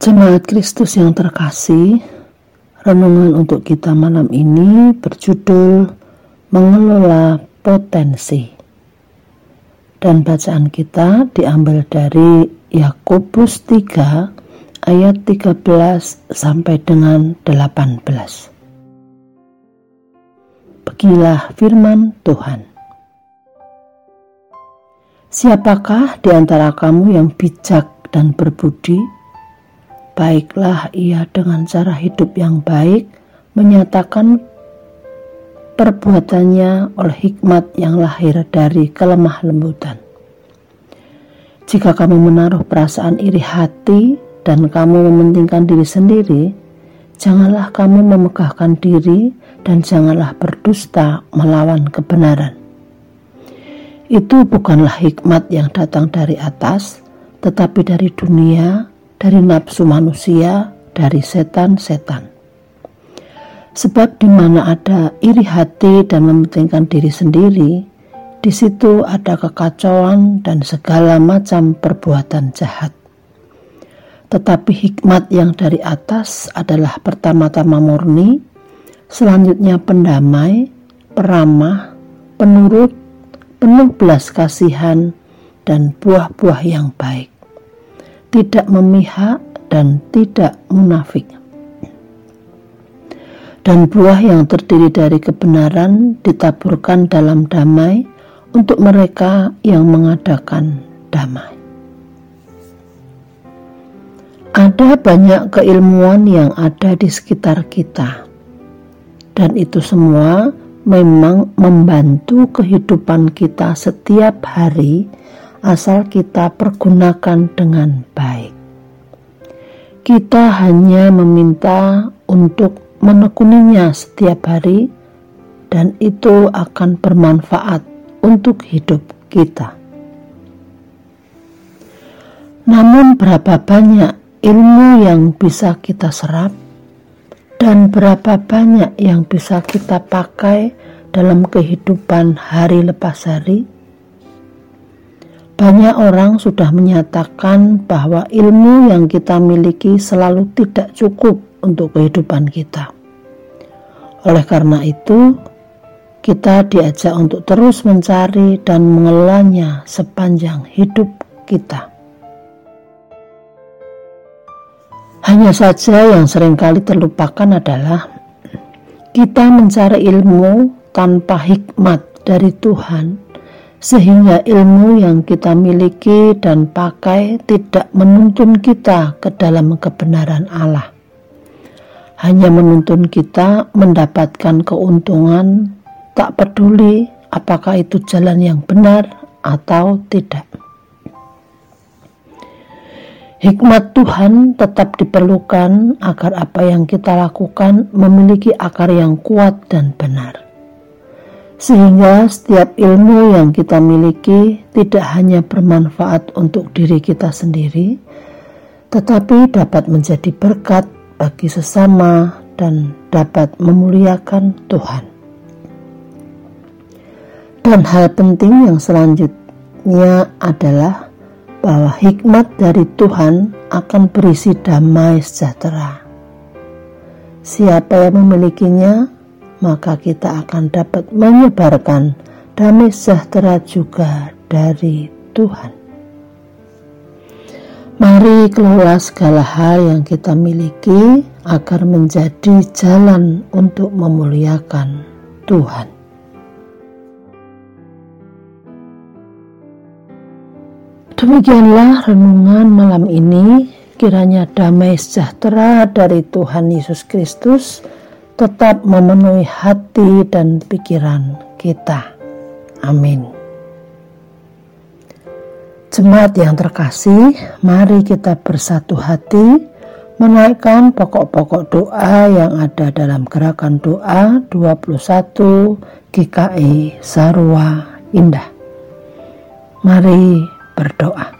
Jemaat Kristus yang terkasih, renungan untuk kita malam ini berjudul Mengelola Potensi. Dan bacaan kita diambil dari Yakobus 3 ayat 13 sampai dengan 18. Beginilah firman Tuhan. Siapakah di antara kamu yang bijak dan berbudi? Baiklah ia dengan cara hidup yang baik menyatakan perbuatannya oleh hikmat yang lahir dari kelemah lembutan. Jika kamu menaruh perasaan iri hati dan kamu mementingkan diri sendiri, janganlah kamu memegahkan diri dan janganlah berdusta melawan kebenaran. Itu bukanlah hikmat yang datang dari atas, tetapi dari dunia dari nafsu manusia, dari setan-setan. Sebab di mana ada iri hati dan mementingkan diri sendiri, di situ ada kekacauan dan segala macam perbuatan jahat. Tetapi hikmat yang dari atas adalah pertama-tama murni, selanjutnya pendamai, peramah, penurut, penuh belas kasihan, dan buah-buah yang baik tidak memihak dan tidak munafik. Dan buah yang terdiri dari kebenaran ditaburkan dalam damai untuk mereka yang mengadakan damai. Ada banyak keilmuan yang ada di sekitar kita, dan itu semua memang membantu kehidupan kita setiap hari asal kita pergunakan dengan baik. Kita hanya meminta untuk menekuninya setiap hari, dan itu akan bermanfaat untuk hidup kita. Namun, berapa banyak ilmu yang bisa kita serap, dan berapa banyak yang bisa kita pakai dalam kehidupan hari lepas hari? Banyak orang sudah menyatakan bahwa ilmu yang kita miliki selalu tidak cukup untuk kehidupan kita. Oleh karena itu, kita diajak untuk terus mencari dan mengelolanya sepanjang hidup kita. Hanya saja yang sering kali terlupakan adalah kita mencari ilmu tanpa hikmat dari Tuhan sehingga ilmu yang kita miliki dan pakai tidak menuntun kita ke dalam kebenaran Allah. Hanya menuntun kita mendapatkan keuntungan, tak peduli apakah itu jalan yang benar atau tidak. Hikmat Tuhan tetap diperlukan agar apa yang kita lakukan memiliki akar yang kuat dan benar sehingga setiap ilmu yang kita miliki tidak hanya bermanfaat untuk diri kita sendiri, tetapi dapat menjadi berkat bagi sesama dan dapat memuliakan Tuhan. Dan hal penting yang selanjutnya adalah bahwa hikmat dari Tuhan akan berisi damai sejahtera. Siapa yang memilikinya maka kita akan dapat menyebarkan damai sejahtera juga dari Tuhan. Mari kelola segala hal yang kita miliki agar menjadi jalan untuk memuliakan Tuhan. Demikianlah renungan malam ini. Kiranya damai sejahtera dari Tuhan Yesus Kristus tetap memenuhi hati dan pikiran kita. Amin. Jemaat yang terkasih, mari kita bersatu hati menaikkan pokok-pokok doa yang ada dalam gerakan doa 21 GKI Sarwa Indah. Mari berdoa.